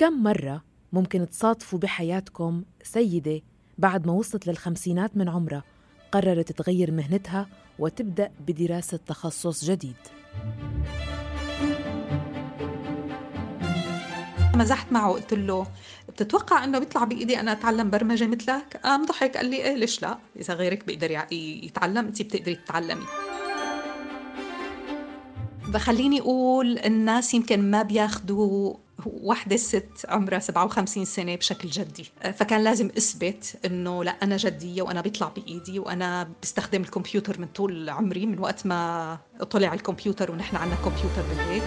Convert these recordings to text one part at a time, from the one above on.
كم مرة ممكن تصادفوا بحياتكم سيدة بعد ما وصلت للخمسينات من عمرها قررت تغير مهنتها وتبدأ بدراسة تخصص جديد مزحت معه قلت له بتتوقع إنه بيطلع بإيدي أنا أتعلم برمجة مثلك؟ قام ضحك قال لي إيه ليش لا؟ إذا غيرك بيقدر يتعلم انت بتقدري تتعلمي. بخليني أقول الناس يمكن ما بياخذوا وحده ست عمرها 57 سنة بشكل جدي. فكان لازم أثبت إنه لا أنا جديه وأنا بيطلع بإيدي وأنا بستخدم الكمبيوتر من طول عمري من وقت ما طلع الكمبيوتر ونحن عندنا كمبيوتر بالبيت.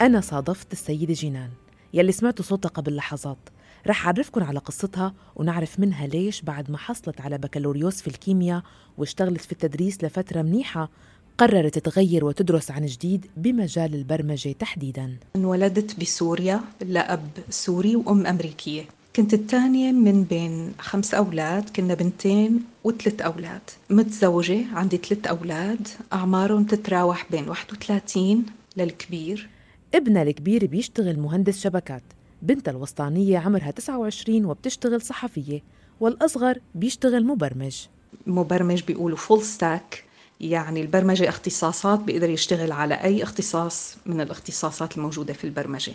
أنا صادفت السيدة جينان يلي سمعتوا صوتها قبل لحظات. رح أعرفكن على قصتها ونعرف منها ليش بعد ما حصلت على بكالوريوس في الكيمياء واشتغلت في التدريس لفترة منيحة قررت تغير وتدرس عن جديد بمجال البرمجة تحديداً. انولدت بسوريا لأب سوري وأم أمريكية. كنت الثانية من بين خمس أولاد كنا بنتين وثلاث أولاد. متزوجة عندي ثلاث أولاد أعمارهم تتراوح بين 31 للكبير. ابنها الكبير بيشتغل مهندس شبكات. بنتها الوسطانية عمرها 29 وبتشتغل صحفية والأصغر بيشتغل مبرمج. مبرمج بيقولوا full stack يعني البرمجة اختصاصات بيقدر يشتغل على أي اختصاص من الاختصاصات الموجودة في البرمجة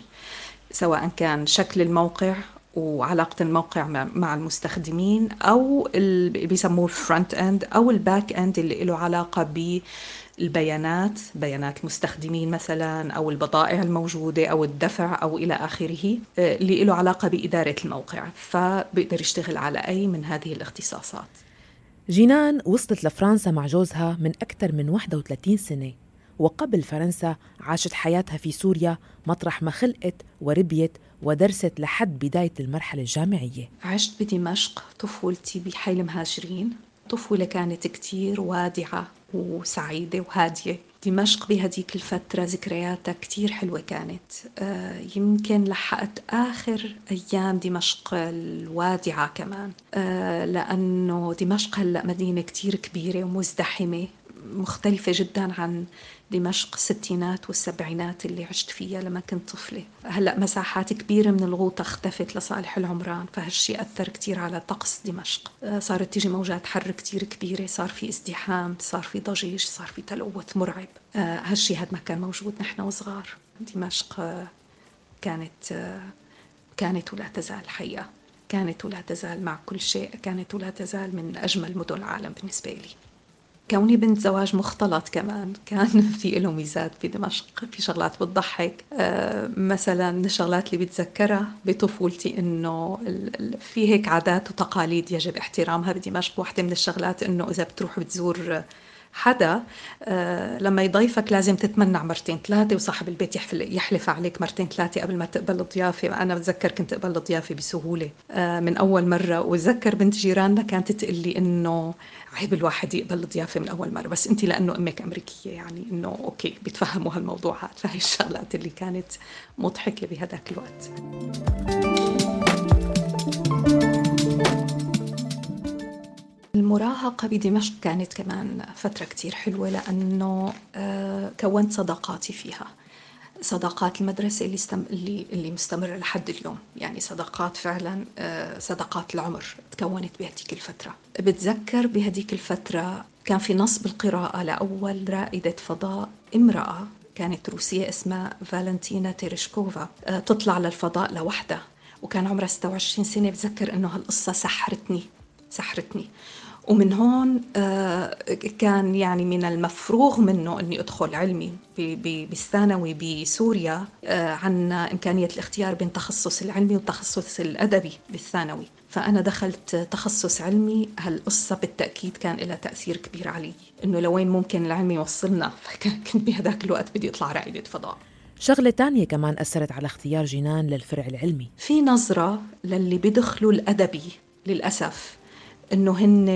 سواء كان شكل الموقع وعلاقة الموقع مع المستخدمين أو بيسموه ال front end أو ال back end اللي له علاقة ب البيانات بيانات المستخدمين مثلا أو البضائع الموجودة أو الدفع أو إلى آخره آه، اللي له علاقة بإدارة الموقع. فبيقدر يشتغل على أي من هذه الاختصاصات. جينان وصلت لفرنسا مع جوزها من أكثر من 31 سنة وقبل فرنسا عاشت حياتها في سوريا مطرح ما خلقت وربيت ودرست لحد بداية المرحلة الجامعية. عشت بدمشق طفولتي بحي المهاجرين. طفولة كانت كتير وادعة وسعيدة وهادية. دمشق بهديك الفترة ذكرياتها كتير حلوة كانت. آه يمكن لحقت آخر أيام دمشق الوادعة كمان. آه لأنه دمشق هلأ مدينة كتير كبيرة ومزدحمة مختلفة جدا عن دمشق الستينات والسبعينات اللي عشت فيها لما كنت طفلة. هلأ مساحات كبيرة من الغوطة اختفت لصالح العمران فهالشي أثر كتير على طقس دمشق. آه، صارت تيجي موجات حر كتير كبيرة صار في ازدحام صار في ضجيج صار في تلوث مرعب. آه، هالشي هذا ما كان موجود نحن وصغار. دمشق آه، كانت كانت ولا تزال الحقيقة كانت ولا تزال مع كل شيء. كانت ولا تزال من أجمل مدن العالم بالنسبة لي. كوني بنت زواج مختلط كمان. كان في له ميزات في دمشق في شغلات بتضحك. آه مثلا من الشغلات اللي بتذكرها بطفولتي إنه في هيك عادات وتقاليد يجب احترامها بدمشق. واحدة من الشغلات إنه إذا بتروح بتزور حدا آه لما يضيفك لازم تتمنع مرتين ثلاثة وصاحب البيت يحلف عليك مرتين ثلاثة قبل ما تقبل الضيافة. أنا بتذكر كنت أقبل الضيافة بسهولة آه من أول مرة. وتذكر بنت جيراننا كانت تقول لي إنه عيب الواحد يقبل الضيافة من أول مرة. بس أنت لأنه أمك أمريكية يعني إنه أوكي بيتفهموا هالموضوعات فهي الشغلات اللي كانت مضحكة بهذاك الوقت. المراهقة بدمشق كانت كمان فترة كتير حلوة لأنه آه، كونت صداقاتي فيها. صداقات المدرسة اللي, استم... اللي اللي مستمرة لحد اليوم. يعني صداقات فعلا آه، صداقات العمر تكونت بهديك الفترة. بتذكر بهديك الفترة كان في نصب القراءة لأول رائدة فضاء امرأة كانت روسية اسمها فالنتينا تيرشكوفا آه، تطلع للفضاء لوحدها. وكان عمرها 26 سنة. بتذكر إنه هالقصة سحرتني سحرتني. ومن هون آه، كان يعني من المفروغ منه إني أدخل علمي بالثانوي بسوريا آه، عنا إمكانية الاختيار بين تخصص العلمي والتخصص الأدبي بالثانوي. فأنا دخلت تخصص علمي. هالقصة بالتأكيد كان لها تأثير كبير علي إنه لوين ممكن العلم يوصلنا؟ فكنت بهذاك الوقت بدي اطلع رائده فضاء شغلة تانية كمان أثرت على اختيار جنان للفرع العلمي. في نظرة للي بيدخلوا الأدبي للأسف إنه هن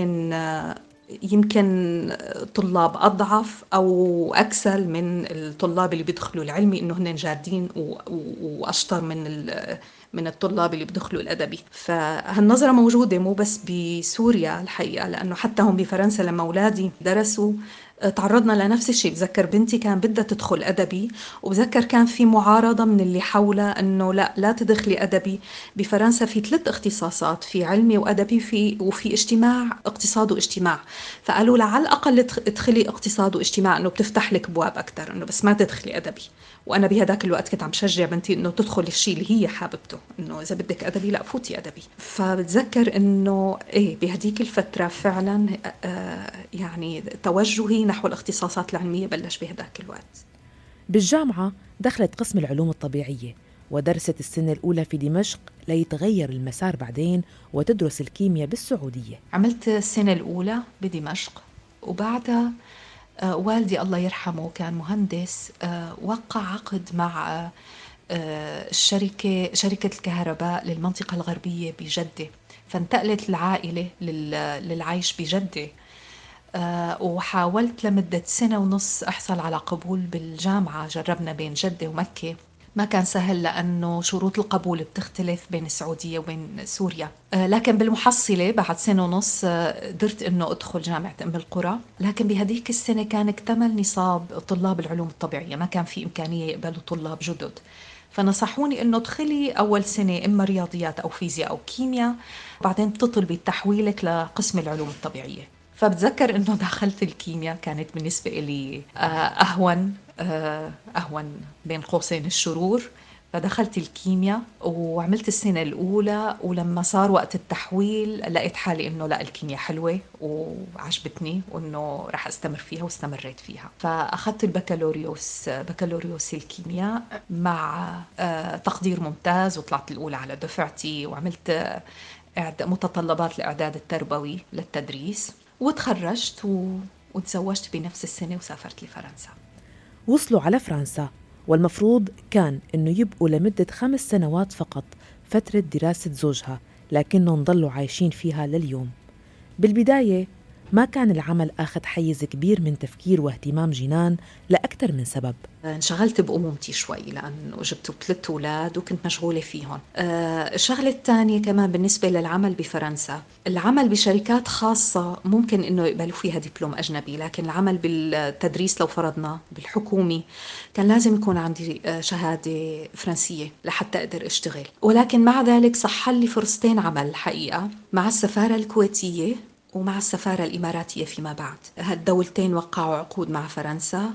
يمكن طلاب أضعف أو اكسل من الطلاب اللي بيدخلوا العلمي إنه هن جادين وأشطر من من الطلاب اللي بدخلوا الأدبي. فهالنظرة موجودة مو بس بسوريا الحقيقة لأنه حتى هم بفرنسا لما أولادي درسوا تعرضنا لنفس الشيء. بذكر بنتي كان بدها تدخل أدبي وبذكر كان في معارضة من اللي حولها أنه لا لا تدخلي أدبي. بفرنسا في ثلاث اختصاصات في علمي وأدبي في وفي اجتماع اقتصاد واجتماع. فقالوا لا على الأقل ادخلي اقتصاد واجتماع أنه بتفتح لك أبواب أكثر أنه بس ما تدخلي أدبي. وأنا بهداك الوقت كنت عم شجع بنتي أنه تدخل الشيء اللي هي حاببته أنه إذا بدك أدبي لا فوتي أدبي. فبتذكر أنه إيه بهديك الفترة فعلا آه يعني توجهي نحو الاختصاصات العلمية بلش بهداك الوقت. بالجامعة دخلت قسم العلوم الطبيعية ودرست السنة الأولى في دمشق ليتغير المسار بعدين وتدرس الكيمياء بالسعودية. عملت السنة الأولى بدمشق وبعدها آه، والدي الله يرحمه كان مهندس آه، وقع عقد مع آه، الشركة شركة الكهرباء للمنطقة الغربية بجدة فانتقلت العائلة للعيش بجدة. وحاولت لمدة سنة ونص أحصل على قبول بالجامعة. جربنا بين جدة ومكة. ما كان سهل لأنه شروط القبول بتختلف بين السعودية وبين سوريا. آه، لكن بالمحصلة بعد سنة ونص آه، قدرت أنه أدخل جامعة أم القرى. لكن بهديك السنة كان اكتمل نصاب طلاب العلوم الطبيعية. ما كان في إمكانية يقبلوا طلاب جدد. فنصحوني إنه ادخلي أول سنة إما رياضيات أو فيزياء أو كيمياء بعدين بتطلبي تحويلك لقسم العلوم الطبيعية. فبتذكر إنه دخلت الكيمياء كانت بالنسبة لي آه، أهون آه، أهون بين قوسين الشرور. فدخلت الكيمياء وعملت السنة الأولى ولما صار وقت التحويل لقيت حالي إنه لا الكيمياء حلوة وعجبتني وإنه رح أستمر فيها واستمريت فيها. فأخذت البكالوريوس بكالوريوس الكيمياء مع آه، تقدير ممتاز وطلعت الأولى على دفعتي وعملت متطلبات الإعداد التربوي للتدريس. وتخرجت و... وتزوجت بنفس السنة وسافرت لفرنسا. وصلوا على فرنسا والمفروض كان أنه يبقوا لمدة خمس سنوات فقط فترة دراسة زوجها لكنهم ضلوا عايشين فيها لليوم. بالبداية ما كان العمل أخذ حيز كبير من تفكير واهتمام جنان لأكثر من سبب. انشغلت بأمومتي شوي لأنه جبت ثلاث أولاد وكنت مشغولة فيهم. آه، الشغلة الثانية كمان بالنسبة للعمل بفرنسا. العمل بشركات خاصة ممكن أنه يقبلوا فيها دبلوم أجنبي لكن العمل بالتدريس لو فرضنا بالحكومي كان لازم يكون عندي آه، شهادة فرنسية لحتى أقدر أشتغل. ولكن مع ذلك صح لي فرصتين عمل الحقيقة مع السفارة الكويتية ومع السفارة الإماراتية فيما بعد. هالدولتين وقعوا عقود مع فرنسا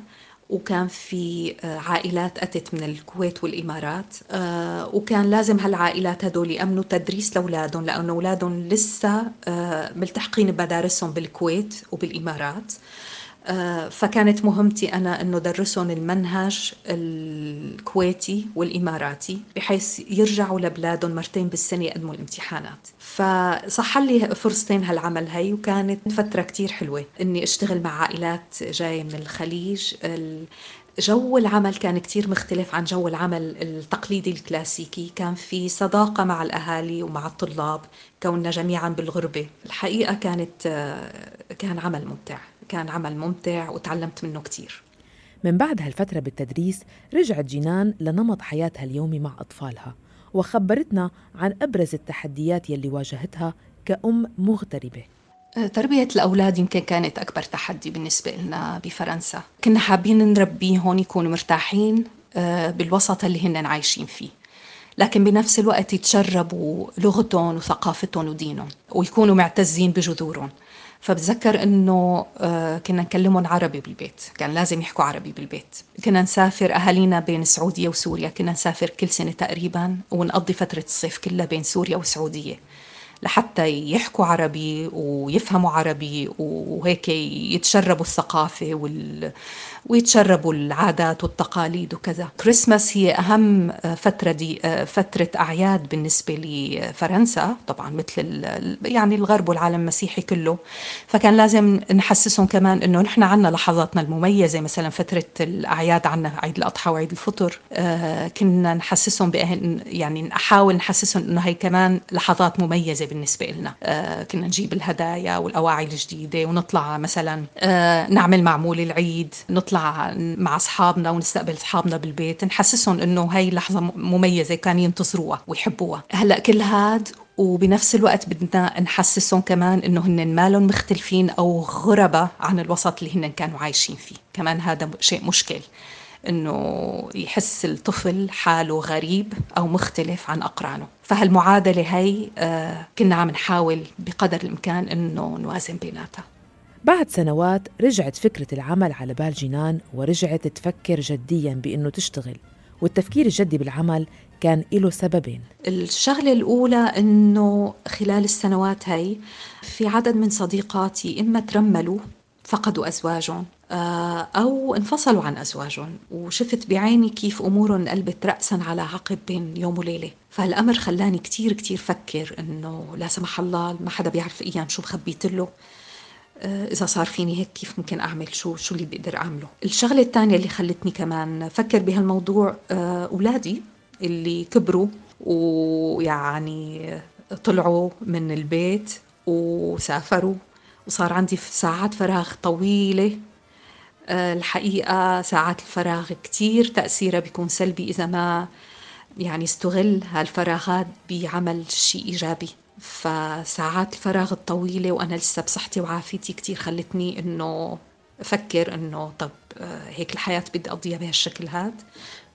وكان في آه، عائلات أتت من الكويت والإمارات. آه، وكان لازم هالعائلات هدول يأمنوا تدريس لأولادهم لأن أولادهم لسه آه، ملتحقين بمدارسهم بالكويت وبالإمارات. فكانت مهمتي أنا أنه درسهم المنهج الكويتي والإماراتي بحيث يرجعوا لبلادهم مرتين بالسنة يقدموا الامتحانات. فصح لي فرصتين هالعمل هي وكانت فترة كتير حلوة أني أشتغل مع عائلات جاية من الخليج. جو العمل كان كتير مختلف عن جو العمل التقليدي الكلاسيكي. كان في صداقة مع الأهالي ومع الطلاب كوننا جميعا بالغربة. الحقيقة كانت آه، كان عمل ممتع. كان عمل ممتع وتعلمت منه كتير. من بعد هالفترة بالتدريس رجعت جنان لنمط حياتها اليومي مع أطفالها وخبرتنا عن أبرز التحديات يلي واجهتها كأم مغتربة. تربية الأولاد يمكن كانت أكبر تحدي بالنسبة لنا بفرنسا. كنا حابين نربيهم يكونوا مرتاحين آه، بالوسط اللي هن عايشين فيه. لكن بنفس الوقت يتشربوا لغتهم وثقافتهم ودينهم ويكونوا معتزين بجذورهم. فبتذكر إنه آه، كنا نكلمهم عربي بالبيت كان لازم يحكوا عربي بالبيت. كنا نسافر أهالينا بين السعوديه وسوريا كنا نسافر كل سنة تقريبا ونقضي فترة الصيف كلها بين سوريا والسعوديه لحتى يحكوا عربي ويفهموا عربي وهيك يتشربوا الثقافة وال... ويتشربوا العادات والتقاليد وكذا. كريسماس هي أهم فترة دي فترة أعياد بالنسبة لفرنسا طبعا مثل يعني الغرب والعالم المسيحي كله. فكان لازم نحسسهم كمان أنه نحن عنا لحظاتنا المميزة مثلا فترة الأعياد عنا عيد الأضحى وعيد الفطر. آه، كنا نحسسهم بأهل يعني نحاول نحسسهم أنه هي كمان لحظات مميزة بالنسبة لنا. آه كنا نجيب الهدايا والأواعي الجديدة ونطلع مثلا آه نعمل معمول العيد نطلع مع أصحابنا ونستقبل أصحابنا بالبيت نحسسهم إنه هاي لحظة مميزة كانوا ينتظروها ويحبوها. هلأ كل هاد وبنفس الوقت بدنا نحسسهم كمان إنه هن مالهم مختلفين أو غربة عن الوسط اللي هن كانوا عايشين فيه. كمان هذا شيء مشكل إنه يحس الطفل حاله غريب أو مختلف عن أقرانه. فهالمعادلة هي آه كنا عم نحاول بقدر الإمكان إنه نوازن بيناتها. بعد سنوات رجعت فكرة العمل على بال جنان ورجعت تفكر جديا بأنه تشتغل والتفكير الجدي بالعمل كان له سببين. الشغلة الأولى أنه خلال السنوات هاي في عدد من صديقاتي إما ترملوا فقدوا أزواجهم آه، أو انفصلوا عن أزواجهم وشفت بعيني كيف أمورهم انقلبت رأسا على عقب بين يوم وليلة. فالأمر خلاني كتير كتير فكر إنه لا سمح الله ما حدا بيعرف أيام شو مخبيت له. إذا صار فيني هيك كيف ممكن أعمل؟ شو شو اللي بقدر أعمله؟ الشغلة الثانية اللي خلتني كمان فكر بهالموضوع آه، أولادي اللي كبروا ويعني طلعوا من البيت وسافروا وصار عندي ساعات فراغ طويلة. آه، الحقيقة ساعات الفراغ كتير تأثيرها بيكون سلبي إذا ما يعني استغل هالفراغات بعمل شيء إيجابي. فساعات الفراغ الطويلة وأنا لسه بصحتي وعافيتي كتير خلتني إنه أفكر إنه طب آه، هيك الحياة بدي أقضيها بهالشكل هاد.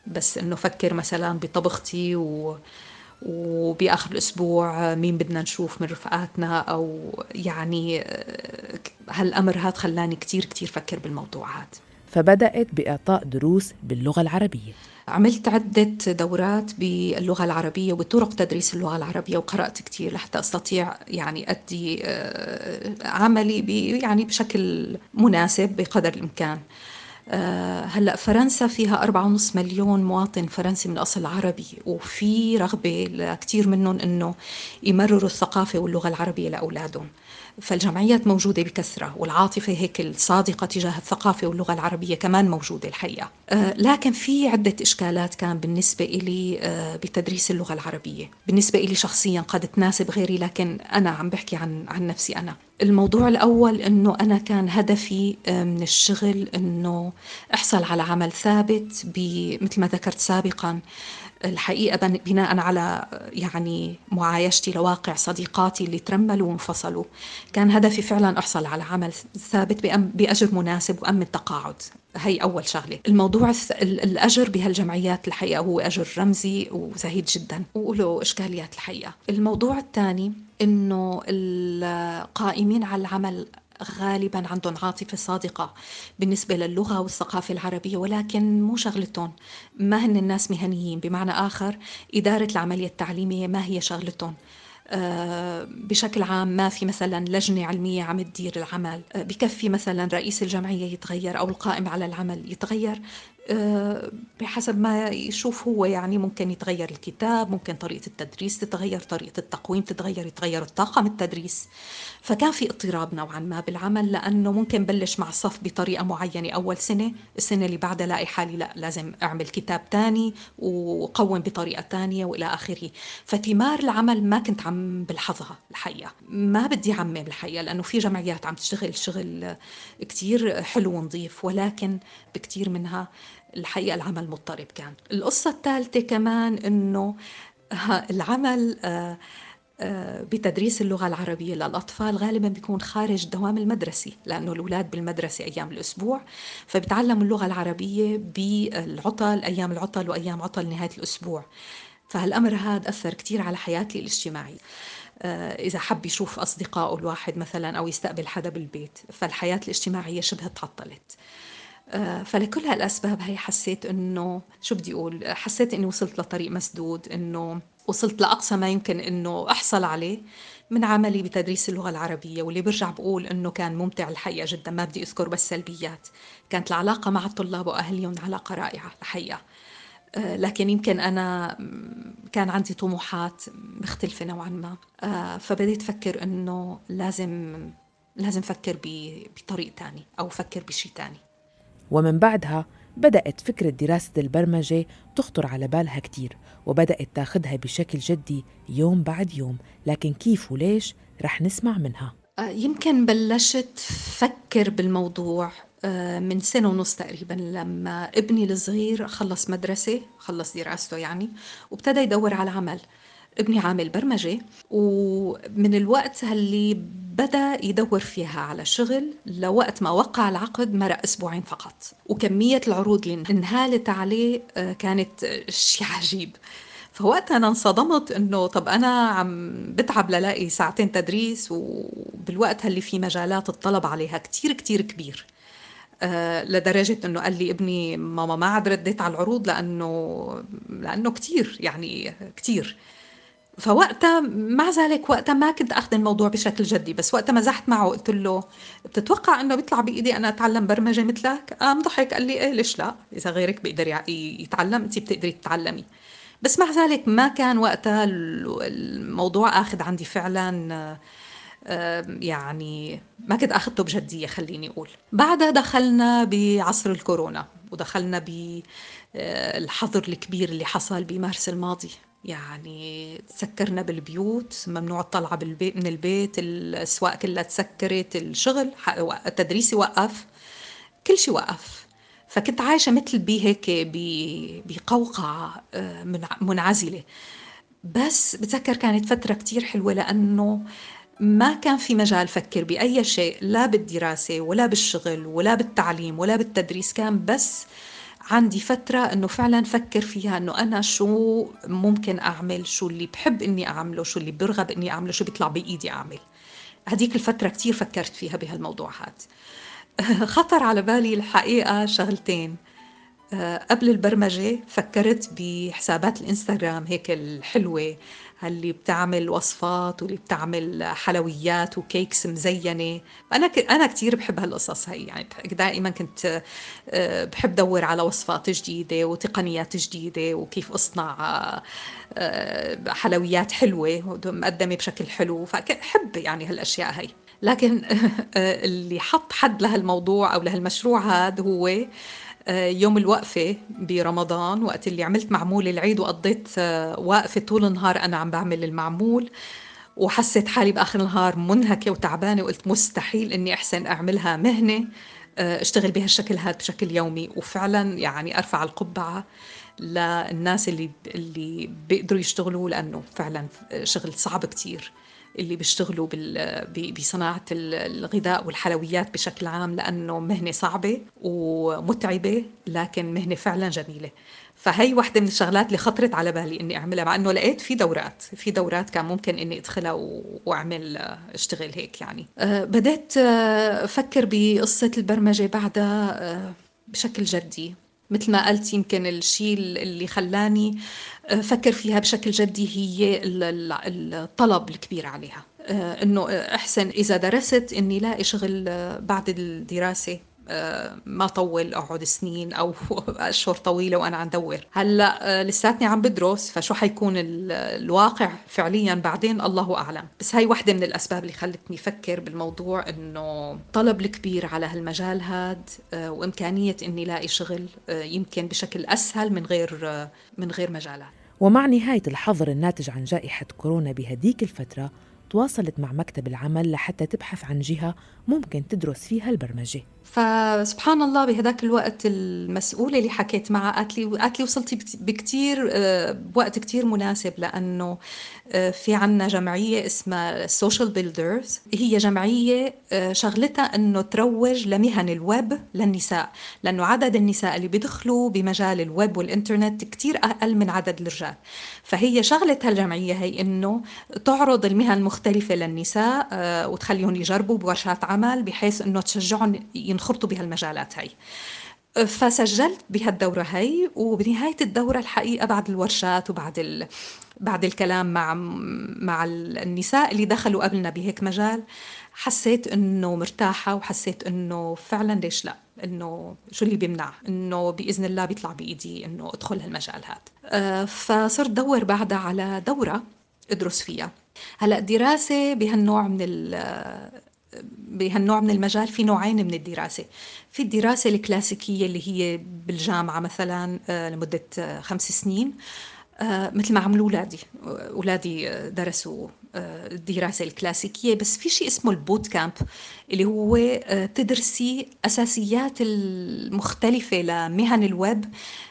بس إنه فكر مثلا بطبختي و وبآخر الأسبوع مين بدنا نشوف من رفقاتنا أو يعني آه، هالأمر هذا خلاني كتير كتير فكر بالموضوعات فبدأت بإعطاء دروس باللغة العربية. عملت عدة دورات باللغة العربية وبطرق تدريس اللغة العربية وقرأت كثير لحتى أستطيع يعني أدي آه، عملي يعني بشكل مناسب بقدر الإمكان. آه، هلأ فرنسا فيها 4.5 مليون مواطن فرنسي من اصل عربي وفي رغبة لكثير منهم إنه يمرروا الثقافة واللغة العربية لأولادهم. فالجمعيات موجودة بكثرة والعاطفة هيك الصادقة تجاه الثقافة واللغة العربية كمان موجودة الحقيقة. آه، لكن في عدة إشكالات كان بالنسبة إلي آه، بتدريس اللغة العربية. بالنسبة إلي شخصيا قد تناسب غيري لكن أنا عم بحكي عن, عن نفسي أنا. الموضوع الأول أنه أنا كان هدفي آه، من الشغل أنه أحصل على عمل ثابت مثل ما ذكرت سابقا الحقيقة بناء على يعني معايشتي لواقع صديقاتي اللي ترملوا وانفصلوا كان هدفي فعلا أحصل على عمل ثابت بأجر مناسب وأمن تقاعد. هي أول شغلة. الموضوع الأجر بهالجمعيات الحقيقة هو أجر رمزي وزهيد جدا. وله إشكاليات الحقيقة. الموضوع الثاني أنه القائمين على العمل غالبا عندهم عاطفة صادقة بالنسبة للغة والثقافة العربية ولكن مو شغلتهم. ما هن الناس مهنيين. بمعنى آخر إدارة العملية التعليمية ما هي شغلتهم. آه، بشكل عام ما في مثلا لجنة علمية عم تدير العمل. آه، بكفي مثلا رئيس الجمعية يتغير أو القائم على العمل يتغير. آه، بحسب ما يشوف هو يعني ممكن يتغير الكتاب ممكن طريقة التدريس تتغير طريقة التقويم تتغير يتغير الطاقم التدريس. فكان في اضطراب نوعا ما بالعمل لأنه ممكن بلش مع الصف بطريقة معينة أول سنة السنة اللي بعدها لاقي حالي لا لازم أعمل كتاب تاني وقوم بطريقة تانية وإلى آخره. فثمار العمل ما كنت عم بلحظها الحقيقة. ما بدي عمم الحقيقة لأنه في جمعيات عم تشتغل شغل كتير حلو ونظيف ولكن بكتير منها الحقيقة العمل مضطرب كان. القصة الثالثة كمان أنه العمل آه، بتدريس اللغة العربية للأطفال غالبا بيكون خارج الدوام المدرسي لأنه الأولاد بالمدرسة أيام الأسبوع. فبتعلموا اللغة العربية بالعطل أيام العطل وأيام عطل نهاية الأسبوع. فهالأمر هذا أثر كتير على حياتي الاجتماعية. آه، إذا حب يشوف أصدقائه الواحد مثلا أو يستقبل حدا بالبيت فالحياة الاجتماعية شبه تعطلت. فلكل هالأسباب هي حسيت إنه شو بدي أقول؟ حسيت إني وصلت لطريق مسدود إنه وصلت لأقصى ما يمكن إنه أحصل عليه من عملي بتدريس اللغة العربية واللي برجع بقول إنه كان ممتع الحقيقة جدا ما بدي أذكر بس سلبيات. كانت العلاقة مع الطلاب واهلهم علاقه رائعه الحقيقة. آه، لكن يمكن أنا كان عندي طموحات مختلفة نوعا ما. آه، فبديت أفكر إنه لازم لازم أفكر بطريق تاني أو أفكر بشيء تاني. ومن بعدها بدأت فكرة دراسة البرمجة تخطر على بالها كتير وبدأت تاخدها بشكل جدي يوم بعد يوم. لكن كيف وليش رح نسمع منها. آه، يمكن بلشت فكر بالموضوع آه، من سنة ونص تقريبا لما ابني الصغير خلص مدرسة خلص دراسته يعني وابتدى يدور على عمل. ابني عامل برمجة ومن الوقت اللي بدأ يدور فيها على شغل لوقت ما وقع العقد مرق أسبوعين فقط. وكمية العروض اللي انهالت عليه آه، كانت شيء عجيب. فوقتها أنا انصدمت إنه طب أنا عم بتعب للاقي ساعتين تدريس وبالوقت اللي في مجالات الطلب عليها كتير كتير كبير. آه، لدرجة إنه قال لي ابني ماما ما عاد رديت على العروض لأنه لأنه كتير يعني كتير. فوقتها مع ذلك وقتها ما كنت أخذ الموضوع بشكل جدي بس وقتها مزحت معه قلت له بتتوقع إنه بيطلع بإيدي أنا أتعلم برمجة مثلك؟ قام ضحك قال لي إيه ليش لا؟ إذا غيرك بيقدر يتعلم انت بتقدري تتعلمي. بس مع ذلك ما كان وقتها الموضوع آخذ عندي فعلا يعني ما كنت أخذته بجدية خليني أقول. بعدها دخلنا بعصر الكورونا ودخلنا بالحظر الكبير اللي حصل بمارس الماضي. يعني تسكرنا بالبيوت ممنوع الطلعة بالبيت من البيت الأسواق كلها تسكرت الشغل التدريس وقف كل شيء وقف. فكنت عايشة مثل بي هيك بقوقعة آه، منعزلة. بس بتذكر كانت فترة كتير حلوة لأنه ما كان في مجال فكر بأي شيء لا بالدراسة ولا بالشغل ولا بالتعليم ولا بالتدريس كان بس عندي فترة إنه فعلا فكر فيها إنه أنا شو ممكن أعمل شو اللي بحب إني أعمله شو اللي برغب إني أعمله شو بيطلع بإيدي أعمل. هديك الفترة كتير فكرت فيها بهالموضوع هاد. خطر على بالي الحقيقة شغلتين. آه، قبل البرمجة فكرت بحسابات الإنستغرام هيك الحلوة. اللي بتعمل وصفات واللي بتعمل حلويات وكيكس مزينة. أنا ك... أنا كثير بحب هالقصص هي يعني دائما كنت آه، بحب دور على وصفات جديدة وتقنيات جديدة وكيف أصنع آه، حلويات حلوة مقدمة بشكل حلو. فحب يعني هالأشياء هي. لكن اللي حط حد لهالموضوع أو لهالمشروع هذا هو آه، يوم الوقفة برمضان وقت اللي عملت معمول العيد وقضيت آه، واقفة طول النهار أنا عم بعمل المعمول وحسيت حالي بآخر النهار منهكة وتعبانة وقلت مستحيل إني أحسن أعملها مهنة آه، أشتغل بهالشكل هذا بشكل يومي. وفعلا يعني أرفع القبعة للناس اللي اللي بيقدروا يشتغلوا لأنه فعلا شغل صعب كتير. اللي بيشتغلوا بصناعة الغذاء والحلويات بشكل عام لأنه مهنة صعبة ومتعبة لكن مهنة فعلا جميلة. فهي واحدة من الشغلات اللي خطرت على بالي إني أعملها مع إنه لقيت في دورات في دورات كان ممكن إني أدخلها وأعمل أشتغل هيك يعني. أه بديت آه، أفكر بقصة البرمجة بعدها أه بشكل جدي. مثل ما قلت يمكن الشيء اللي خلاني فكر فيها بشكل جدي هي الطلب الكبير عليها. آه، إنه أحسن إذا درست إني لاقي شغل بعد الدراسة ما طول أقعد سنين أو أشهر طويلة وأنا عم دور. هلأ آه، لساتني عم بدرس فشو حيكون الواقع فعليا بعدين؟ الله أعلم. بس هاي وحدة من الأسباب اللي خلتني أفكر بالموضوع إنه طلب الكبير على هالمجال هاد آه، وإمكانية إني لاقي شغل آه، يمكن بشكل أسهل من غير من غير مجالات. ومع نهاية الحظر الناتج عن جائحة كورونا بهديك الفترة تواصلت مع مكتب العمل لحتى تبحث عن جهة ممكن تدرس فيها البرمجة. فسبحان الله بهداك الوقت المسؤولة اللي حكيت معها قالت لي قالت لي وصلتي بكتير آه، بوقت كتير مناسب لأنه آه، في عنا جمعية اسمها Social Builders هي جمعية آه، شغلتها أنه تروج لمهن الويب للنساء لأنه عدد النساء اللي بيدخلوا بمجال الويب والإنترنت كتير أقل من عدد الرجال. فهي شغلة هالجمعية هي أنه تعرض المهن المختلفة للنساء وتخليهم يجربوا بورشات عمل بحيث أنه تشجعهم ينخرطوا بهالمجالات هي فسجلت بهالدورة هي وبنهاية الدورة الحقيقة بعد الورشات وبعد ال... بعد الكلام مع مع النساء اللي دخلوا قبلنا بهيك مجال حسيت إنه مرتاحة وحسيت إنه فعلا ليش لا؟ إنه شو اللي بيمنع؟ إنه بإذن الله بيطلع بإيدي إنه أدخل هالمجال هذا أه فصرت دور بعدها على دورة أدرس فيها. هلأ الدراسة بهالنوع من بهالنوع من المجال في نوعين من الدراسة. في الدراسة الكلاسيكية اللي هي بالجامعة مثلا آه، لمدة آه، خمس سنين آه، مثل ما عملوا أولادي أولادي درسوا الدراسة الكلاسيكية. بس في شيء اسمه ال boot camp اللي هو تدرسي أساسيات المختلفة لمهن الويب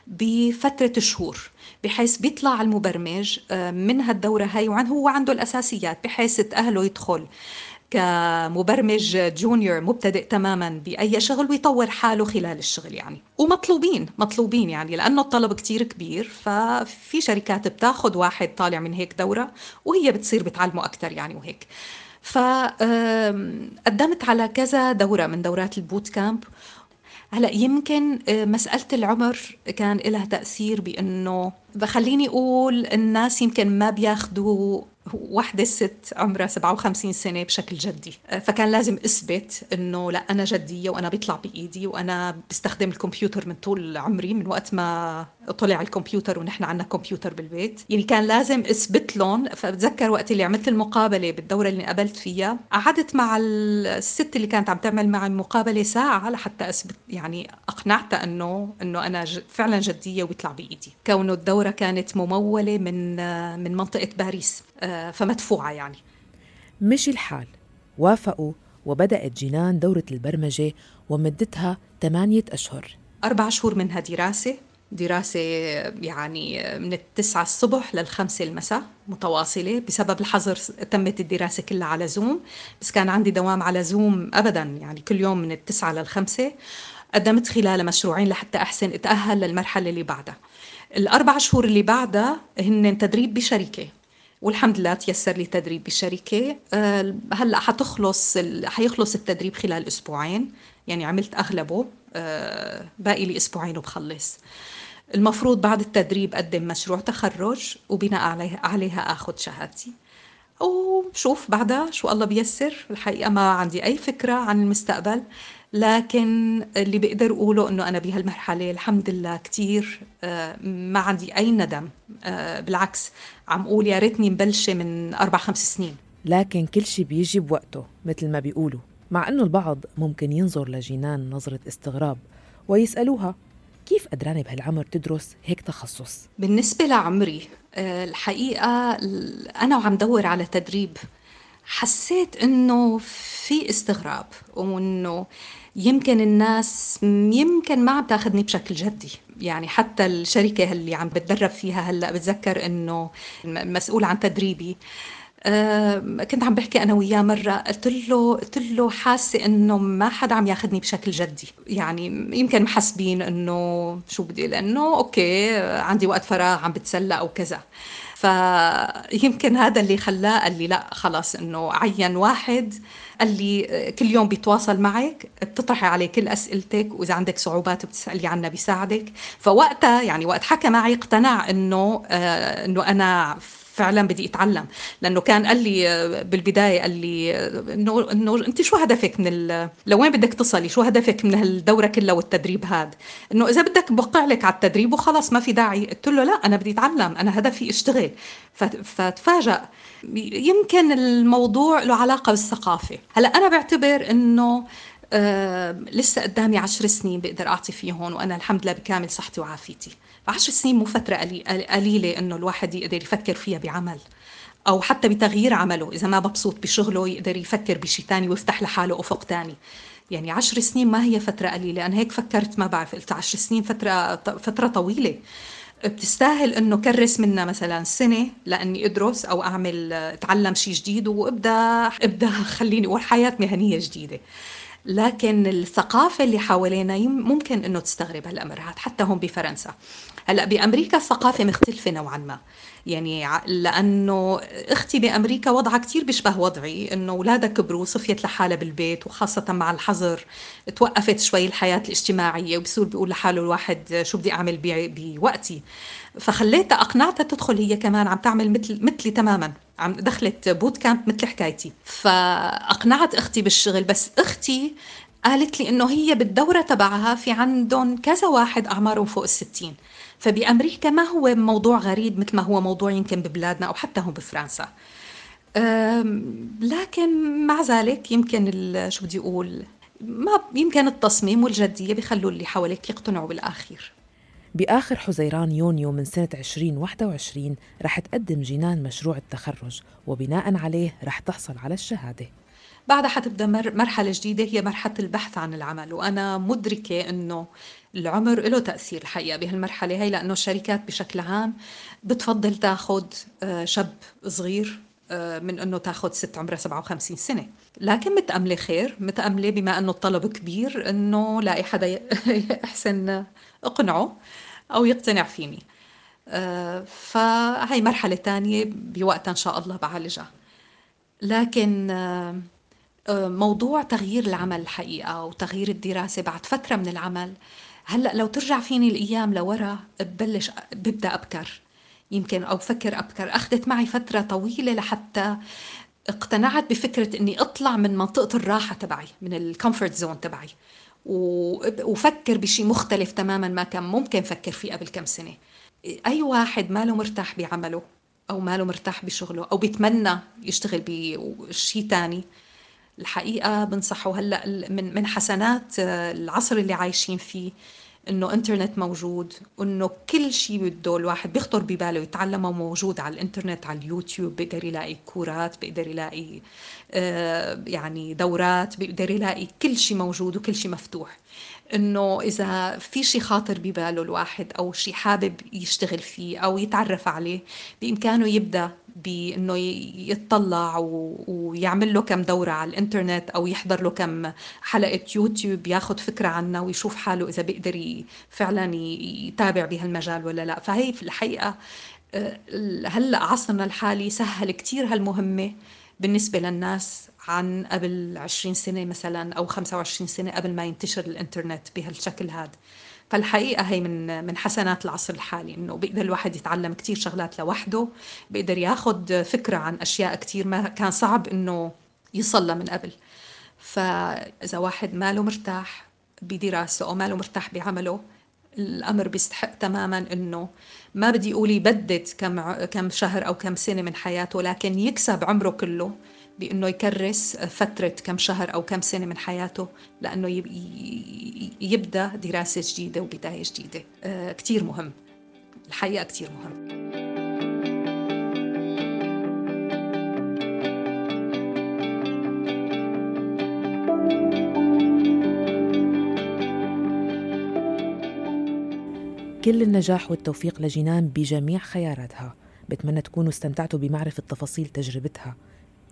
بفترة شهور بحيث بيطلع المبرمج من هالدورة هاي وعن هو عنده الأساسيات بحيث تأهله يدخل. كمبرمج junior مبتدئ تماما بأي شغل ويطور حاله خلال الشغل يعني. ومطلوبين مطلوبين يعني لأنه الطلب كتير كبير ففي شركات بتاخذ واحد طالع من هيك دورة وهي بتصير بتعلمه أكثر يعني وهيك. فقدمت على كذا دورة من دورات البوت كامب. هلأ يمكن آه، مسألة العمر كان لها تأثير بأنه بخليني أقول الناس يمكن ما بياخذوا وحدة ست عمرها 57 سنة بشكل جدي. فكان لازم أثبت إنه لا أنا جدية وأنا بيطلع بإيدي وأنا بستخدم الكمبيوتر من طول عمري من وقت ما طلع الكمبيوتر ونحن عندنا كمبيوتر بالبيت. يعني كان لازم أثبت لهم فبتذكر وقت اللي عملت المقابلة بالدورة اللي قابلت فيها قعدت مع الست اللي كانت عم تعمل معي مقابله ساعة لحتى أثبت يعني أقنعتها إنه إنه أنا فعلا جدية وبيطلع بإيدي. كونه الدوره كانت ممولة من من منطقة باريس آه، فمدفوعة يعني. مشي الحال. وافقوا وبدأت جنان دورة البرمجة ومدتها ثمانية أشهر. أربع شهور منها دراسة. دراسة يعني من التسعة الصبح للخمسة المساء متواصلة. بسبب الحظر تمت الدراسة كلها على زوم بس كان عندي دوام على زوم أبدا يعني كل يوم من التسعة للخمسة. قدمت خلال مشروعين لحتى أحسن أتأهل للمرحلة اللي بعدها. الأربع شهور اللي بعدها هن تدريب بشركة والحمد لله تيسر لي تدريب بالشركة آه، هلأ حتخلص حيخلص التدريب خلال أسبوعين يعني عملت أغلبه. آه، باقي لي أسبوعين وبخلص. المفروض بعد التدريب أقدم مشروع تخرج وبناء عليها, عليها أخذ شهادتي. وشوف بعدها شو الله بيسر الحقيقة ما عندي أي فكرة عن المستقبل. لكن اللي بقدر أقوله أنه أنا بهالمرحلة الحمد لله كتير آه، ما عندي أي ندم آه، بالعكس عم أقول يا ريتني مبلشة من أربع خمس سنين لكن كل شيء بيجي بوقته مثل ما بيقولوا مع أنه البعض ممكن ينظر لجينان نظرة استغراب ويسألوها كيف قدرانة بهالعمر تدرس هيك تخصص؟ بالنسبة لعمري آه، الحقيقة أنا وعم دور على تدريب حسيت إنه في استغراب وإنه يمكن الناس يمكن ما عم تاخذني بشكل جدي. يعني حتى الشركة اللي عم بتدرب فيها هلأ بتذكر إنه المسؤول عن تدريبي. كنت عم بحكي أنا وياه مرة قلت له قلت له حاسة إنه ما حدا عم ياخذني بشكل جدي. يعني يمكن محسبين إنه شو بدي لأنه أوكي عندي وقت فراغ عم بتسلى أو كذا. فيمكن هذا اللي خلاه قال لي لا خلاص إنه عين واحد. قال لي كل يوم بيتواصل معك بتطرحي عليه كل أسئلتك وإذا عندك صعوبات بتسألي عنها بيساعدك. فوقتها يعني وقت حكى معي اقتنع إنه آه إنه أنا فعلا بدي أتعلم. لأنه كان قال لي آه، بالبداية قال لي آه، إنه إنه أنت شو هدفك من لوين بدك تصلي؟ شو هدفك من هالدورة كلها والتدريب هذا؟ إنه إذا بدك بوقع لك على التدريب وخلص ما في داعي. قلت له لا أنا بدي أتعلم. أنا هدفي أشتغل. فتفاجأ. يمكن الموضوع له علاقة بالثقافة. هلأ أنا بعتبر إنه لسه قدامي عشر سنين بقدر أعطي فيهم وأنا الحمد لله بكامل صحتي وعافيتي. عشر سنين مو فترة قليلة إنه الواحد يقدر يفكر فيها بعمل أو حتى بتغيير عمله إذا ما مبسوط بشغله يقدر يفكر بشيء تاني ويفتح لحاله أفق تاني. يعني عشر سنين ما هي فترة قليلة. أنا هيك فكرت ما بعرف قلت عشر سنين فترة فترة طويلة. بتستاهل إنه كرس منها مثلا سنة لأني أدرس أو أعمل أتعلم شيء جديد وأبدأ أبدأ خليني أقول حياه مهنية جديدة. لكن الثقافة اللي حوالينا ممكن إنه تستغرب هالأمر هذا حتى هون بفرنسا. هلأ بأمريكا الثقافة مختلفة نوعا ما. يعني لأنه أختي بأمريكا وضعها كثير بيشبه وضعي إنه أولادها كبروا صفيت لحالها بالبيت وخاصة مع الحظر توقفت شوي الحياة الاجتماعية وبصير بيقول لحاله الواحد شو بدي أعمل بوقتي. فخليتها أقنعتها تدخل هي كمان عم تعمل مثل مثلي تماما. عم دخلت بوت كامب مثل حكايتي. فأقنعت أختي بالشغل بس أختي قالت لي إنه هي بالدورة تبعها في عندهم كذا واحد أعمارهم فوق الستين. فبأمريكا ما هو موضوع غريب مثل ما هو موضوع يمكن ببلادنا أو حتى هون بفرنسا. لكن مع ذلك يمكن شو بدي أقول ما يمكن التصميم والجدية بيخلوا اللي حواليك يقتنعوا بالآخير بآخر حزيران يونيو من سنة 2021 رح تقدم جينان مشروع التخرج وبناء عليه رح تحصل على الشهادة. بعدها حتبدأ مرحلة جديدة هي مرحلة البحث عن العمل وأنا مدركة إنه العمر له تأثير الحقيقة بهالمرحلة هي لأنه الشركات بشكل عام بتفضل تاخذ آه، شاب صغير آه، من إنه تاخذ ست عمرها 57 سنة. لكن متأملة خير متأملة بما إنه الطلب كبير إنه لاقي حدا احسن اقنعه أو يقتنع فيني. آه، فهي مرحلة ثانية بوقتها إن شاء الله بعالجها. لكن موضوع تغيير العمل الحقيقة وتغيير الدراسة بعد فترة من العمل هلأ لو ترجع فيني الأيام لورا ببلش ببدأ أبكر. يمكن أو فكر أبكر. أخذت معي فترة طويلة لحتى اقتنعت بفكرة إني أطلع من منطقة الراحة تبعي من ال comfort zone تبعي. وفكر بشيء مختلف تماما ما كان ممكن فكر فيه قبل كم سنة. أي واحد ما له مرتاح بعمله أو ما له مرتاح بشغله أو بيتمنى يشتغل بشيء تاني. الحقيقة بنصحه هلأ من من حسنات آه، العصر اللي عايشين فيه. إنه إنترنت موجود وإنه كل شيء بده الواحد بيخطر بباله يتعلمه موجود على الإنترنت على اليوتيوب بيقدر يلاقي كورات بيقدر يلاقي آه، يعني دورات بيقدر يلاقي كل شيء موجود وكل شيء مفتوح. إنه إذا في شيء خاطر بباله الواحد أو شيء حابب يشتغل فيه أو يتعرف عليه بإمكانه يبدأ بأنه يتطلع ويعمل له كم دورة على الإنترنت أو يحضر له كم حلقة يوتيوب ياخذ فكرة عنها ويشوف حاله إذا بيقدر فعلا يتابع بهالمجال ولا لا. فهي في الحقيقة آه، هلأ عصرنا الحالي سهل كثير هالمهمة بالنسبة للناس عن قبل 20 سنة مثلا أو 25 سنة قبل ما ينتشر الإنترنت بهالشكل هذا. فالحقيقة هي من من حسنات العصر الحالي إنه بيقدر الواحد يتعلم كثير شغلات لوحده بيقدر ياخذ فكرة عن أشياء كثير ما كان صعب إنه يصلى من قبل. فإذا واحد ماله مرتاح بدراسته أو ماله مرتاح بعمله الأمر بيستحق تماما إنه ما بدي أقول يبدد كم كم شهر أو كم سنة من حياته لكن يكسب عمره كله. بأنه يكرس فترة كم شهر أو كم سنة من حياته لأنه يبدأ دراسة جديدة وبداية جديدة. آه، كثير مهم. الحقيقة كثير مهم. كل النجاح والتوفيق لجنان بجميع خياراتها. بتمنى تكونوا استمتعتوا بمعرفة تفاصيل تجربتها.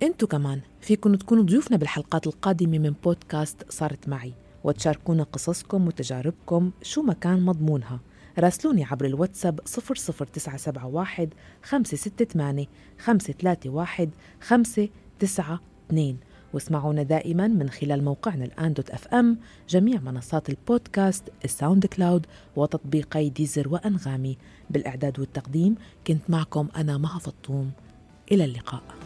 انتو كمان فيكم تكونوا ضيوفنا بالحلقات القادمة من بودكاست صارت معي وتشاركونا قصصكم وتجاربكم شو ما كان مضمونها. راسلوني عبر الواتساب 00971 568 531 592 واسمعونا دائما من خلال موقعنا الآن dot FM جميع منصات البودكاست ال SoundCloud وتطبيقي ديزر وأنغامي. بالإعداد والتقديم كنت معكم أنا مها فطوم. إلى اللقاء.